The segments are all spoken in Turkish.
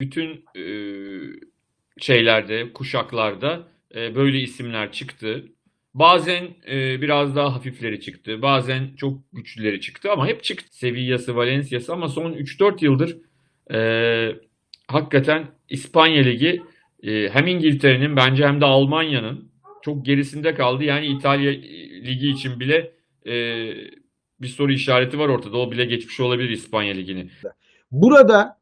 bütün e, şeylerde, kuşaklarda e, böyle isimler çıktı. Bazen e, biraz daha hafifleri çıktı. Bazen çok güçlüleri çıktı ama hep çıktı. Sevilla'sı, Valencia'sı ama son 3-4 yıldır hakikaten İspanya Ligi hem İngiltere'nin bence hem de Almanya'nın çok gerisinde kaldı. Yani İtalya Ligi için bile bir soru işareti var ortada. O bile geçmiş olabilir İspanya Ligi'ni. Burada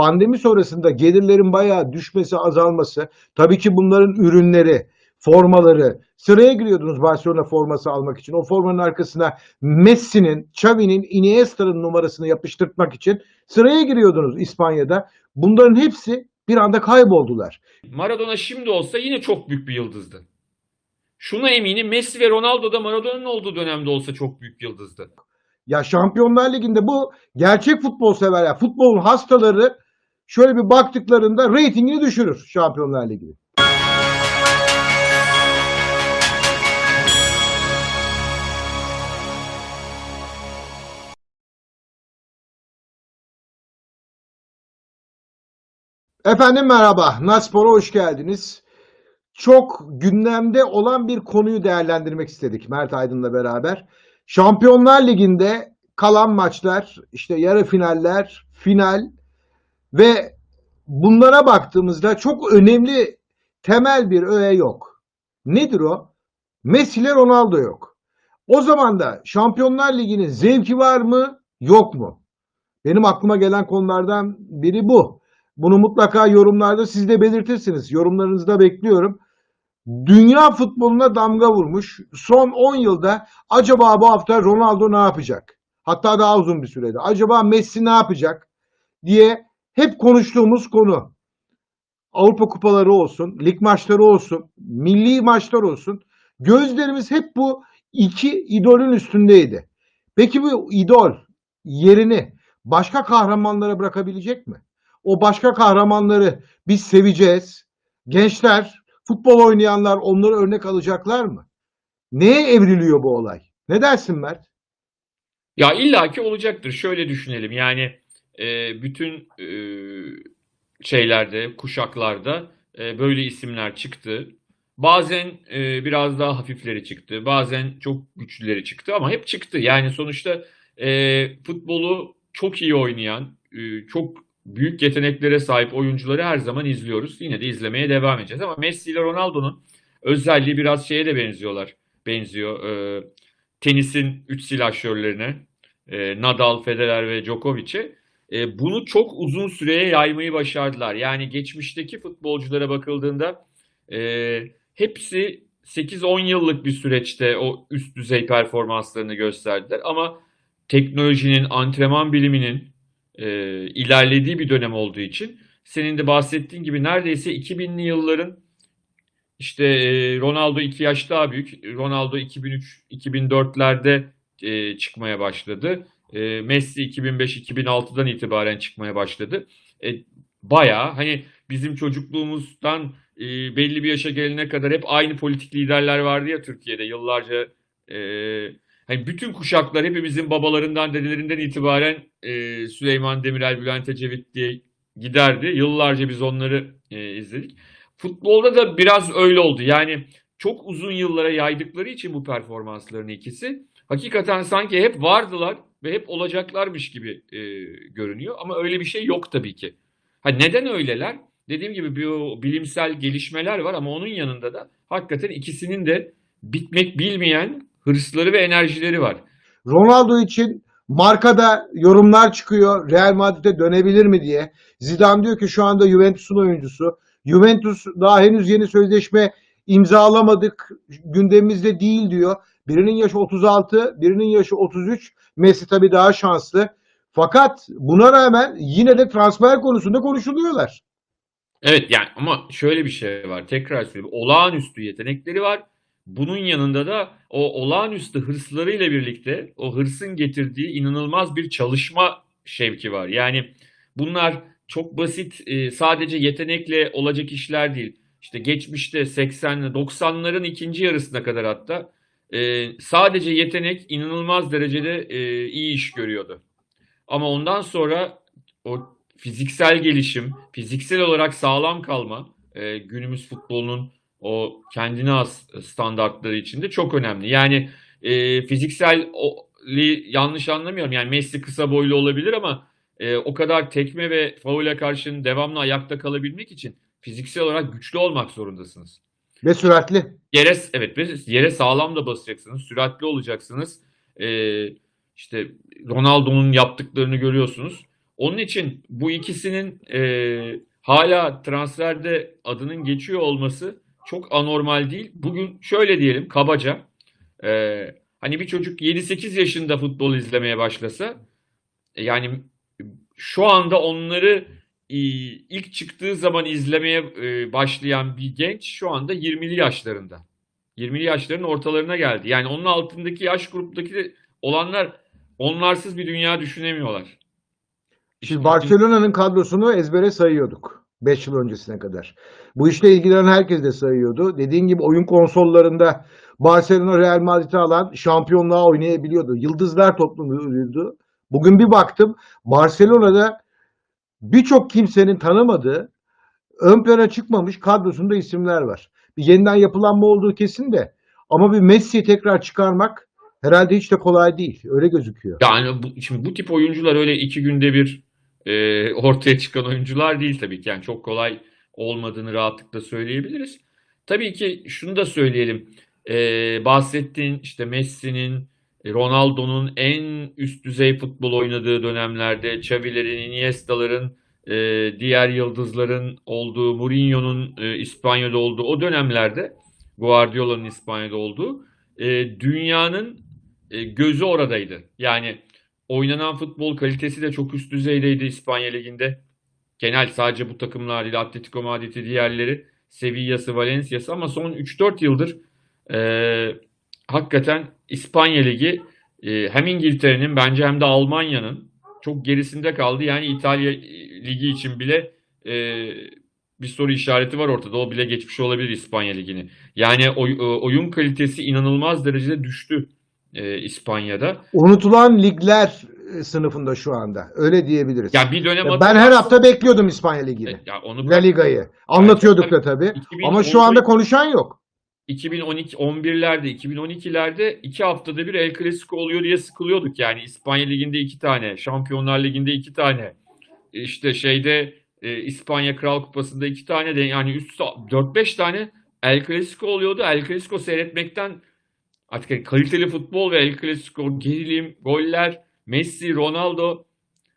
pandemi sonrasında gelirlerin bayağı düşmesi, azalması, tabii ki bunların ürünleri, formaları, sıraya giriyordunuz Barcelona forması almak için. O formanın arkasına Messi'nin, Xavi'nin, Iniesta'nın numarasını yapıştırtmak için sıraya giriyordunuz İspanya'da. Bunların hepsi bir anda kayboldular. Maradona şimdi olsa yine çok büyük bir yıldızdı. Şuna eminim Messi ve Ronaldo da Maradona'nın olduğu dönemde olsa çok büyük yıldızdı. Ya Şampiyonlar Ligi'nde bu gerçek futbol severler, futbolun hastaları şöyle bir baktıklarında reytingini düşürür Şampiyonlar Ligi'nin. Efendim merhaba. Naspor'a hoş geldiniz. Çok gündemde olan bir konuyu değerlendirmek istedik Mert Aydın'la beraber. Şampiyonlar Ligi'nde kalan maçlar, işte yarı finaller, final ve bunlara baktığımızda çok önemli temel bir öğe yok. Nedir o? Messi ile Ronaldo yok. O zaman da Şampiyonlar Ligi'nin zevki var mı, yok mu? Benim aklıma gelen konulardan biri bu. Bunu mutlaka yorumlarda siz de belirtirsiniz. Yorumlarınızı da bekliyorum. Dünya futboluna damga vurmuş. Son 10 yılda acaba bu hafta Ronaldo ne yapacak? Hatta daha uzun bir sürede. Acaba Messi ne yapacak? diye hep konuştuğumuz konu. Avrupa kupaları olsun, lig maçları olsun, milli maçlar olsun. Gözlerimiz hep bu iki idolün üstündeydi. Peki bu idol yerini başka kahramanlara bırakabilecek mi? O başka kahramanları biz seveceğiz. Gençler, futbol oynayanlar onları örnek alacaklar mı? Neye evriliyor bu olay? Ne dersin Mert? Ya illaki olacaktır. Şöyle düşünelim. Yani e, bütün e, şeylerde, kuşaklarda e, böyle isimler çıktı. Bazen e, biraz daha hafifleri çıktı. Bazen çok güçlüleri çıktı ama hep çıktı. Yani sonuçta e, futbolu çok iyi oynayan, e, çok büyük yeteneklere sahip oyuncuları her zaman izliyoruz. Yine de izlemeye devam edeceğiz. Ama Messi ile Ronaldo'nun özelliği biraz şeye de benziyorlar. Benziyor. E, tenisin üç silahşörlerine. E, Nadal, Federer ve Djokovic'e. E, bunu çok uzun süreye yaymayı başardılar. Yani geçmişteki futbolculara bakıldığında e, hepsi 8-10 yıllık bir süreçte o üst düzey performanslarını gösterdiler. Ama teknolojinin, antrenman biliminin e, ilerlediği bir dönem olduğu için senin de bahsettiğin gibi neredeyse 2000'li yılların işte e, Ronaldo 2 yaş daha büyük. Ronaldo 2003-2004'lerde e, çıkmaya başladı. E, Messi 2005-2006'dan itibaren çıkmaya başladı. E, bayağı hani bizim çocukluğumuzdan e, belli bir yaşa gelene kadar hep aynı politik liderler vardı ya Türkiye'de yıllarca e, hani bütün kuşaklar hepimizin babalarından dedelerinden itibaren e, Süleyman Demirel, Bülent Ecevit diye giderdi. Yıllarca biz onları e, izledik. Futbolda da biraz öyle oldu. Yani çok uzun yıllara yaydıkları için bu performanslarını ikisi hakikaten sanki hep vardılar ve hep olacaklarmış gibi e, görünüyor. Ama öyle bir şey yok tabii ki. Ha neden öyleler? Dediğim gibi bir bilimsel gelişmeler var ama onun yanında da hakikaten ikisinin de bitmek bilmeyen hırsları ve enerjileri var. Ronaldo için markada yorumlar çıkıyor. Real Madrid'e dönebilir mi diye. Zidane diyor ki şu anda Juventus'un oyuncusu. Juventus daha henüz yeni sözleşme imzalamadık. Gündemimizde değil diyor. Birinin yaşı 36, birinin yaşı 33. Messi tabii daha şanslı. Fakat buna rağmen yine de transfer konusunda konuşuluyorlar. Evet yani ama şöyle bir şey var. Tekrar söyleyeyim. Olağanüstü yetenekleri var. Bunun yanında da o olağanüstü hırslarıyla birlikte o hırsın getirdiği inanılmaz bir çalışma şevki var. Yani bunlar çok basit e, sadece yetenekle olacak işler değil. İşte geçmişte 80'li 90'ların ikinci yarısına kadar hatta e, sadece yetenek inanılmaz derecede e, iyi iş görüyordu. Ama ondan sonra o fiziksel gelişim, fiziksel olarak sağlam kalma e, günümüz futbolunun o kendine has standartları içinde çok önemli. Yani e, fiziksel yanlış anlamıyorum. Yani Messi kısa boylu olabilir ama e, o kadar tekme ve faule karşın devamlı ayakta kalabilmek için fiziksel olarak güçlü olmak zorundasınız. Ve süratli. Yere evet ve yere sağlam da basacaksınız, süratli olacaksınız. Ee, işte Ronaldo'nun yaptıklarını görüyorsunuz. Onun için bu ikisinin e, hala transferde adının geçiyor olması çok anormal değil. Bugün şöyle diyelim kabaca e, hani bir çocuk 7-8 yaşında futbol izlemeye başlasa e, yani şu anda onları ilk çıktığı zaman izlemeye e, başlayan bir genç şu anda 20'li yaşlarında. 20'li yaşların ortalarına geldi. Yani onun altındaki yaş gruptaki olanlar onlarsız bir dünya düşünemiyorlar. Şimdi Barcelona'nın kadrosunu ezbere sayıyorduk. 5 yıl öncesine kadar. Bu işle ilgilenen herkes de sayıyordu. Dediğin gibi oyun konsollarında Barcelona Real Madrid'i alan şampiyonluğa oynayabiliyordu. Yıldızlar toplumuydu. Bugün bir baktım Barcelona'da birçok kimsenin tanımadığı ön plana çıkmamış kadrosunda isimler var. Bir yeniden yapılanma olduğu kesin de ama bir Messi'yi tekrar çıkarmak herhalde hiç de kolay değil. Öyle gözüküyor. Yani bu, şimdi bu tip oyuncular öyle iki günde bir e, ortaya çıkan oyuncular değil tabii ki. Yani çok kolay olmadığını rahatlıkla söyleyebiliriz. Tabii ki şunu da söyleyelim. E, bahsettiğin işte Messi'nin, Ronaldo'nun en üst düzey futbol oynadığı dönemlerde, Xavi'lerin, Iniesta'ların, e, diğer yıldızların olduğu, Mourinho'nun e, İspanya'da olduğu o dönemlerde, Guardiola'nın İspanya'da olduğu, e, dünyanın e, gözü oradaydı. Yani oynanan futbol kalitesi de çok üst düzeydeydi İspanya Ligi'nde. Genel sadece bu takımlar değil, Atletico Madrid'i diğerleri, Sevilla'sı, Valencia'sı ama son 3-4 yıldır e, hakikaten İspanya Ligi e, hem İngiltere'nin bence hem de Almanya'nın çok gerisinde kaldı. Yani İtalya Ligi için bile e, bir soru işareti var ortada. O bile geçmiş olabilir İspanya Ligi'ni. Yani oy- e, oyun kalitesi inanılmaz derecede düştü e, İspanya'da. Unutulan ligler e, sınıfında şu anda. Öyle diyebiliriz. Ya bir dönem ben her hafta bekliyordum İspanya Ligi'ni. ya onu La Liga'yı. Anlatıyorduk da tabii. 2010 Ama şu anda konuşan yok. 2012 11'lerde 2012'lerde iki haftada bir El Clasico oluyor diye sıkılıyorduk yani İspanya Ligi'nde iki tane, Şampiyonlar Ligi'nde iki tane, işte şeyde e, İspanya Kral Kupası'nda iki tane de yani üst 4-5 tane El Clasico oluyordu. El Clasico seyretmekten artık hani kaliteli futbol ve El Clasico gerilim, goller, Messi, Ronaldo,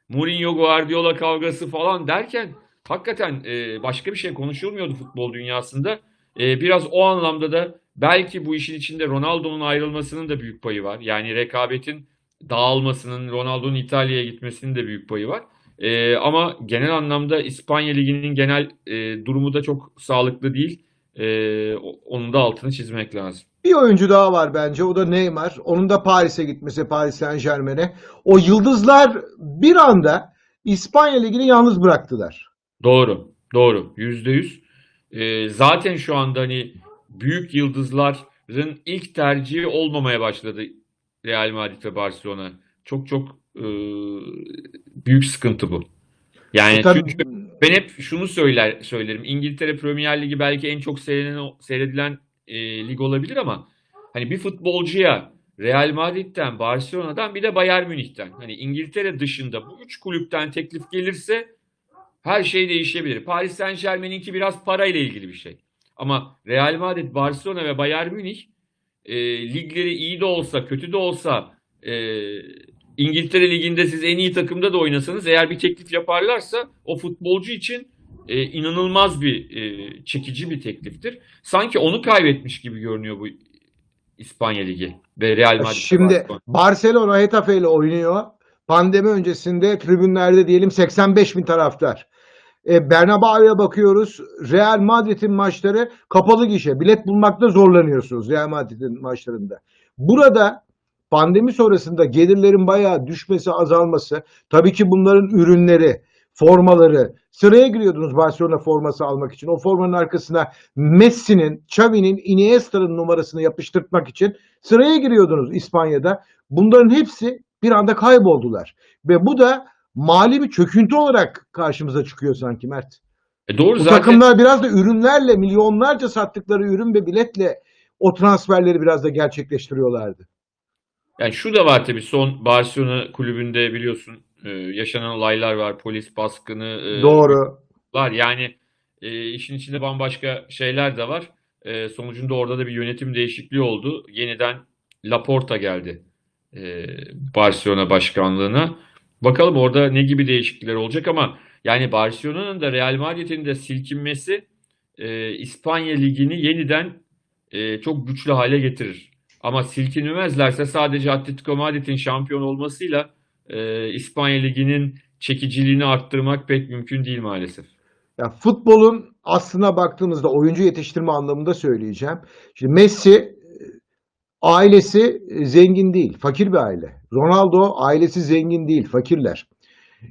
Mourinho, Guardiola kavgası falan derken hakikaten e, başka bir şey konuşulmuyordu futbol dünyasında. E, biraz o anlamda da belki bu işin içinde Ronaldo'nun ayrılmasının da büyük payı var. Yani rekabetin dağılmasının, Ronaldo'nun İtalya'ya gitmesinin de büyük payı var. E, ama genel anlamda İspanya Ligi'nin genel e, durumu da çok sağlıklı değil. E, onun da altını çizmek lazım. Bir oyuncu daha var bence. O da Neymar. Onun da Paris'e gitmesi, Paris Saint-Germain'e. O yıldızlar bir anda İspanya Ligi'ni yalnız bıraktılar. Doğru, doğru. Yüzde yüz. Ee, zaten şu anda hani büyük yıldızların ilk tercihi olmamaya başladı Real Madrid ve Barcelona. Çok çok e, büyük sıkıntı bu. Yani E tabii- çünkü ben hep şunu söyler söylerim. İngiltere Premier Ligi belki en çok seyredilen, seyredilen e, lig olabilir ama hani bir futbolcuya Real Madrid'den, Barcelona'dan bir de Bayern Münih'ten hani İngiltere dışında bu üç kulüpten teklif gelirse her şey değişebilir. Paris Saint-Germain'inki biraz parayla ilgili bir şey. Ama Real Madrid, Barcelona ve Bayern Münih e, ligleri iyi de olsa, kötü de olsa e, İngiltere Ligi'nde siz en iyi takımda da oynasanız eğer bir teklif yaparlarsa o futbolcu için e, inanılmaz bir e, çekici bir tekliftir. Sanki onu kaybetmiş gibi görünüyor bu İspanya Ligi ve Real Madrid. Şimdi Barcelona. Barcelona Hetafe ile oynuyor. Pandemi öncesinde tribünlerde diyelim 85 bin taraftar. E, Bernabéu'ya bakıyoruz. Real Madrid'in maçları kapalı gişe. Bilet bulmakta zorlanıyorsunuz Real Madrid'in maçlarında. Burada pandemi sonrasında gelirlerin bayağı düşmesi, azalması. Tabii ki bunların ürünleri, formaları. Sıraya giriyordunuz Barcelona forması almak için. O formanın arkasına Messi'nin, Xavi'nin, Iniesta'nın numarasını yapıştırmak için sıraya giriyordunuz İspanya'da. Bunların hepsi bir anda kayboldular. Ve bu da mali bir çöküntü olarak karşımıza çıkıyor sanki Mert. E doğru Bu zaten. takımlar biraz da ürünlerle, milyonlarca sattıkları ürün ve biletle o transferleri biraz da gerçekleştiriyorlardı. Yani şu da var tabii son Barcelona kulübünde biliyorsun e, yaşanan olaylar var. Polis baskını e, Doğru. var. Yani e, işin içinde bambaşka şeyler de var. E, sonucunda orada da bir yönetim değişikliği oldu. Yeniden Laporta geldi e, Barcelona başkanlığına. Bakalım orada ne gibi değişiklikler olacak ama yani Barcelona'nın da Real Madrid'in de silkinmesi e, İspanya Ligi'ni yeniden e, çok güçlü hale getirir. Ama silkinmezlerse sadece Atletico Madrid'in şampiyon olmasıyla e, İspanya Ligi'nin çekiciliğini arttırmak pek mümkün değil maalesef. Ya futbolun aslına baktığımızda oyuncu yetiştirme anlamında söyleyeceğim. Şimdi Messi ailesi e, zengin değil, fakir bir aile. Ronaldo ailesi zengin değil, fakirler.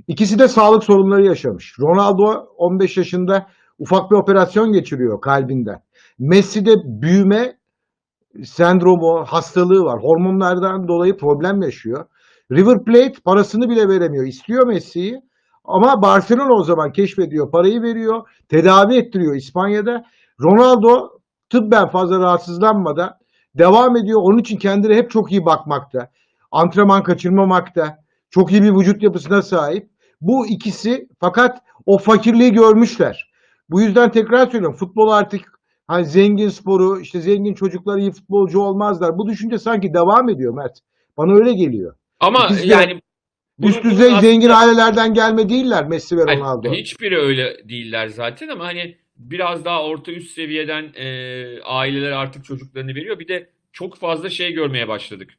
İkisi de sağlık sorunları yaşamış. Ronaldo 15 yaşında ufak bir operasyon geçiriyor kalbinden. Messi'de büyüme sendromu, hastalığı var. Hormonlardan dolayı problem yaşıyor. River Plate parasını bile veremiyor. İstiyor Messi'yi. Ama Barcelona o zaman keşfediyor. Parayı veriyor. Tedavi ettiriyor İspanya'da. Ronaldo tıbben fazla rahatsızlanmadan devam ediyor. Onun için kendine hep çok iyi bakmakta. Antrenman kaçırmamakta. Çok iyi bir vücut yapısına sahip. Bu ikisi fakat o fakirliği görmüşler. Bu yüzden tekrar söylüyorum. Futbol artık hani zengin sporu, işte zengin çocuklar iyi futbolcu olmazlar. Bu düşünce sanki devam ediyor Mert. Bana öyle geliyor. Ama İkisi yani Üst düzey zengin ailelerden gelme değiller Messi ve Ronaldo. hiçbiri öyle değiller zaten ama hani biraz daha orta üst seviyeden e, aileler artık çocuklarını veriyor. Bir de çok fazla şey görmeye başladık.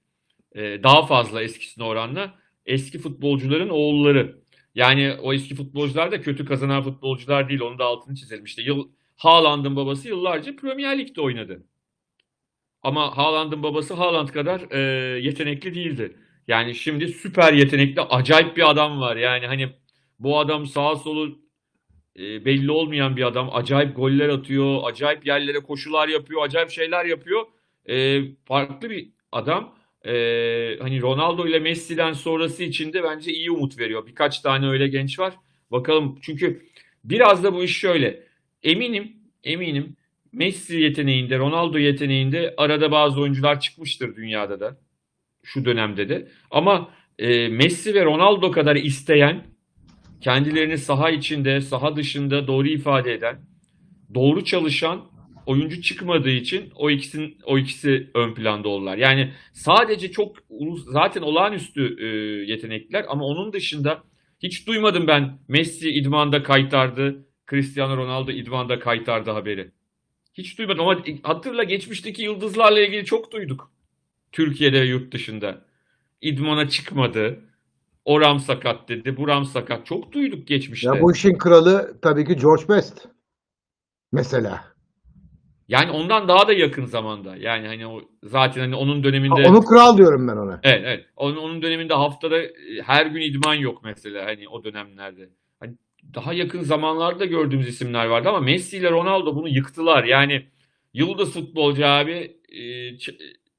E, daha fazla eskisine oranla eski futbolcuların oğulları. Yani o eski futbolcular da kötü kazanan futbolcular değil. Onun da altını çizelim. İşte yıl Haaland'ın babası yıllarca Premier Lig'de oynadı. Ama Haaland'ın babası Haaland kadar e, yetenekli değildi. Yani şimdi süper yetenekli acayip bir adam var. Yani hani bu adam sağa solu e, belli olmayan bir adam. Acayip goller atıyor. Acayip yerlere koşular yapıyor. Acayip şeyler yapıyor. E, farklı bir adam. E, hani Ronaldo ile Messi'den sonrası için de bence iyi umut veriyor. Birkaç tane öyle genç var. Bakalım çünkü biraz da bu iş şöyle. Eminim, eminim Messi yeteneğinde, Ronaldo yeteneğinde arada bazı oyuncular çıkmıştır dünyada da. Şu dönemde de. Ama e, Messi ve Ronaldo kadar isteyen, kendilerini saha içinde, saha dışında doğru ifade eden, doğru çalışan oyuncu çıkmadığı için o ikisinin o ikisi ön planda oldular. Yani sadece çok zaten olağanüstü e, yetenekliler ama onun dışında hiç duymadım ben Messi idmanda kaytardı, Cristiano Ronaldo idmanda kaytardı haberi. Hiç duymadım ama hatırla geçmişteki yıldızlarla ilgili çok duyduk. Türkiye'de yurt dışında. İdmana çıkmadı. Oram sakat dedi. Buram sakat. Çok duyduk geçmişte. Ya bu işin kralı tabii ki George Best. Mesela. Yani ondan daha da yakın zamanda. Yani hani o zaten hani onun döneminde Onu kral diyorum ben ona. Evet, evet. Onun, onun döneminde haftada e, her gün idman yok mesela hani o dönemlerde. Hani daha yakın zamanlarda gördüğümüz isimler vardı ama Messi ile Ronaldo bunu yıktılar. Yani yıldız futbolcu abi e,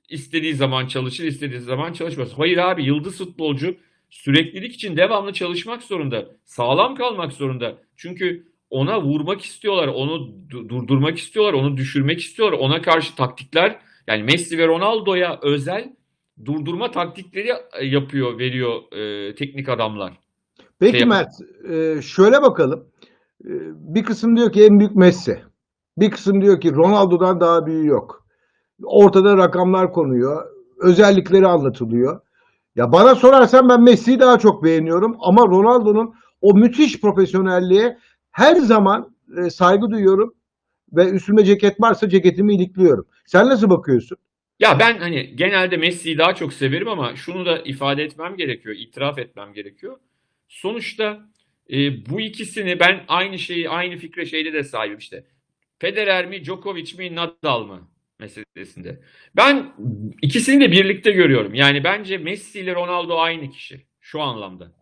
istediği zaman çalışır, istediği zaman çalışmaz. Hayır abi yıldız futbolcu süreklilik için devamlı çalışmak zorunda. Sağlam kalmak zorunda. Çünkü ona vurmak istiyorlar, onu du- durdurmak istiyorlar, onu düşürmek istiyorlar. Ona karşı taktikler yani Messi ve Ronaldo'ya özel durdurma taktikleri e, yapıyor, veriyor e, teknik adamlar. Peki Şey Mert, e, şöyle bakalım. E, Bir kısım diyor ki en büyük Messi. Bir kısım diyor ki Ronaldo'dan daha büyüğü yok. Ortada rakamlar konuyor. Özellikleri anlatılıyor. Ya bana sorarsan ben Messi'yi daha çok beğeniyorum ama Ronaldo'nun o müthiş profesyonelliğe her zaman e, saygı duyuyorum ve üstüme ceket varsa ceketimi ilikliyorum. Sen nasıl bakıyorsun? Ya ben hani genelde Messi'yi daha çok severim ama şunu da ifade etmem gerekiyor, itiraf etmem gerekiyor. Sonuçta e, bu ikisini ben aynı şeyi, aynı fikre şeyde de sahibim işte. Federer mi, Djokovic mi, Nadal mı meselesinde. Ben ikisini de birlikte görüyorum. Yani bence Messi ile Ronaldo aynı kişi şu anlamda.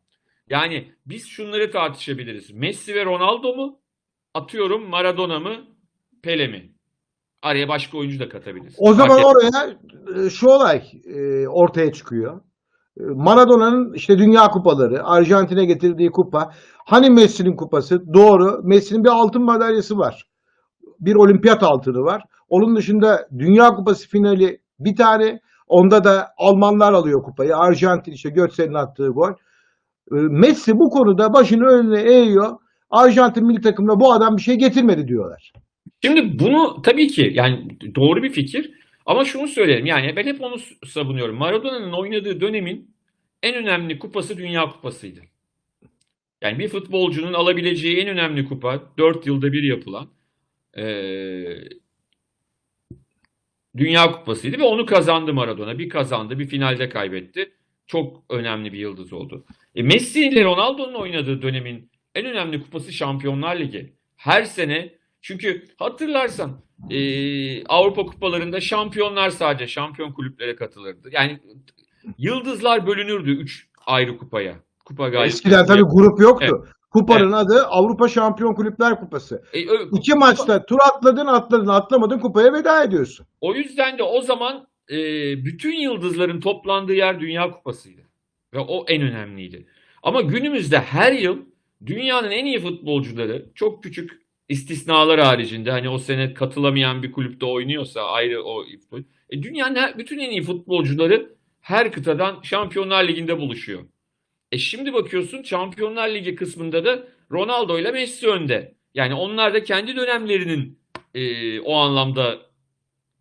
Yani biz şunları tartışabiliriz. Messi ve Ronaldo mu? Atıyorum Maradona mı? Pele mi? Araya başka oyuncu da katabiliriz. O zaman Fark oraya e, şu olay e, ortaya çıkıyor. E, Maradona'nın işte Dünya Kupaları, Arjantin'e getirdiği kupa. Hani Messi'nin kupası? Doğru. Messi'nin bir altın madalyası var. Bir olimpiyat altını var. Onun dışında Dünya Kupası finali bir tane. Onda da Almanlar alıyor kupayı. Arjantin işte Götze'nin attığı gol. E, Messi bu konuda başını önüne eğiyor. Arjantin milli takımına bu adam bir şey getirmedi diyorlar. Şimdi bunu tabii ki yani doğru bir fikir ama şunu söyleyelim yani ben hep onu savunuyorum. Maradona'nın oynadığı dönemin en önemli kupası Dünya Kupası'ydı. Yani bir futbolcunun alabileceği en önemli kupa 4 yılda bir yapılan eee, Dünya Kupası'ydı ve onu kazandı Maradona. Bir kazandı, bir finalde kaybetti. Çok önemli bir yıldız oldu. E, Messi ile Ronaldo'nun oynadığı dönemin en önemli kupası Şampiyonlar Ligi. Her sene çünkü hatırlarsan e, Avrupa kupalarında şampiyonlar sadece şampiyon kulüplere katılırdı. Yani yıldızlar bölünürdü 3 ayrı kupaya. Kupa galibiyeti. Eskiden tabii grup yoktu. Kupanın adı Avrupa Şampiyon Kulüpler Kupası. E, ö- İki maçta tur atladın atladın atlamadın kupaya veda ediyorsun. O yüzden de o zaman e, bütün yıldızların toplandığı yer Dünya Kupası'ydı. Ve o en önemliydi. Ama günümüzde her yıl dünyanın en iyi futbolcuları çok küçük istisnalar haricinde hani o sene katılamayan bir kulüpte oynuyorsa ayrı o e, dünyanın her, bütün en iyi futbolcuları her kıtadan Şampiyonlar Ligi'nde buluşuyor. E şimdi bakıyorsun Şampiyonlar Ligi kısmında da Ronaldo ile Messi önde. Yani onlar da kendi dönemlerinin e, o anlamda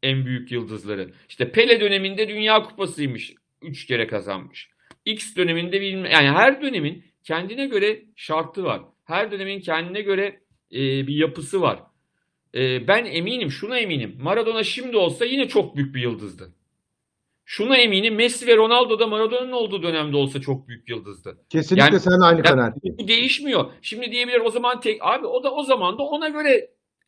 en büyük yıldızları. İşte Pele döneminde Dünya Kupası'ymış. Üç kere kazanmış. X döneminde bilmem yani her dönemin kendine göre şartı var. Her dönemin kendine göre e, bir yapısı var. E, ben eminim, şuna eminim. Maradona şimdi olsa yine çok büyük bir yıldızdı. Şuna eminim Messi ve Ronaldo da Maradona'nın olduğu dönemde olsa çok büyük yıldızdı. Kesinlikle Yani- sen aynı Ya, kanaatteyim. bu değişmiyor. Şimdi diyebilir o zaman tek abi o da o zaman da ona göre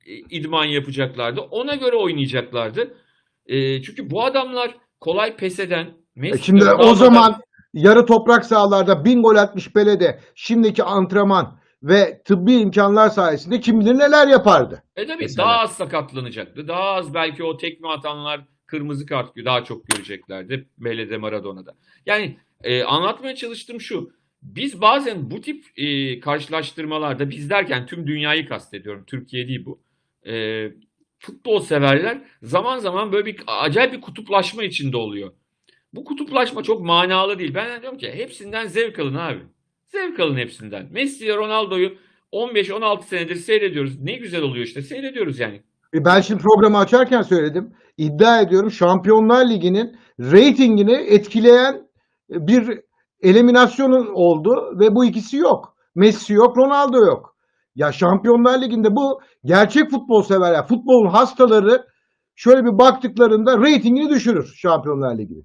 e, idman yapacaklardı. Ona göre oynayacaklardı. E, çünkü bu adamlar kolay pes eden E Messi Şimdi ve o zaman yarı toprak sahalarda bin gol atmış Pele'de şimdiki antrenman ve tıbbi imkanlar sayesinde kim bilir neler yapardı. E tabii Mesela. daha az sakatlanacaktı. Daha az belki o tekme atanlar kırmızı kart daha çok göreceklerdi. Pele'de Maradona'da. Yani e, anlatmaya çalıştığım şu. Biz bazen bu tip e, karşılaştırmalarda biz derken tüm dünyayı kastediyorum. Türkiye değil bu. E, futbol severler zaman zaman böyle bir acayip bir kutuplaşma içinde oluyor. Bu kutuplaşma çok manalı değil. Ben diyorum ki hepsinden zevk alın abi. Zevk alın hepsinden. Messi Ronaldo'yu 15-16 senedir seyrediyoruz. Ne güzel oluyor işte seyrediyoruz yani. E Ben şimdi programı açarken söyledim. İddia ediyorum Şampiyonlar Ligi'nin reytingini etkileyen bir eliminasyonun oldu ve bu ikisi yok. Messi yok, Ronaldo yok. Ya Şampiyonlar Ligi'nde bu gerçek futbol severler, futbolun hastaları şöyle bir baktıklarında reytingini düşürür Şampiyonlar Ligi.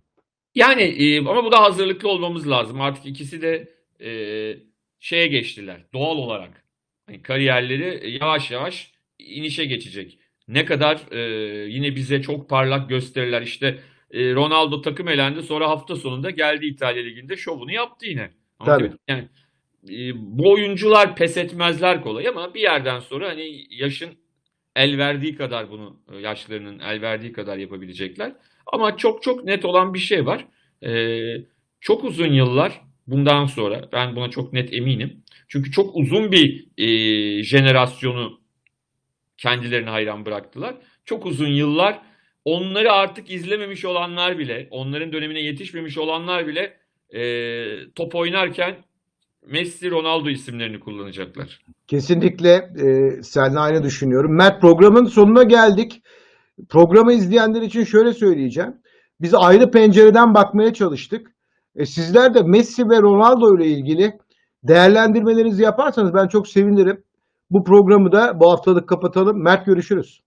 Yani e, ama bu da hazırlıklı olmamız lazım. Artık ikisi de e, şeye geçtiler doğal olarak. Hani kariyerleri yavaş yavaş inişe geçecek. Ne kadar e, yine bize çok parlak gösteriler. İşte e, Ronaldo takım elendi sonra hafta sonunda geldi İtalya Ligi'nde şovunu yaptı yine. Ama Tabii. yani e, bu oyuncular pes etmezler kolay ama bir yerden sonra hani yaşın el verdiği kadar bunu e, yaşlarının el verdiği kadar yapabilecekler. Ama çok çok net olan bir şey var. Ee, çok uzun yıllar bundan sonra ben buna çok net eminim. Çünkü çok uzun bir e, jenerasyonu kendilerine hayran bıraktılar. Çok uzun yıllar onları artık izlememiş olanlar bile, onların dönemine yetişmemiş olanlar bile e, top oynarken Messi, Ronaldo isimlerini kullanacaklar. Kesinlikle e, seninle aynı düşünüyorum. Mert programın sonuna geldik. Programı izleyenler için şöyle söyleyeceğim. Biz ayrı pencereden bakmaya çalıştık. E, sizler de Messi ve Ronaldo ile ilgili değerlendirmelerinizi yaparsanız ben çok sevinirim. Bu programı da bu haftalık kapatalım. Mert görüşürüz.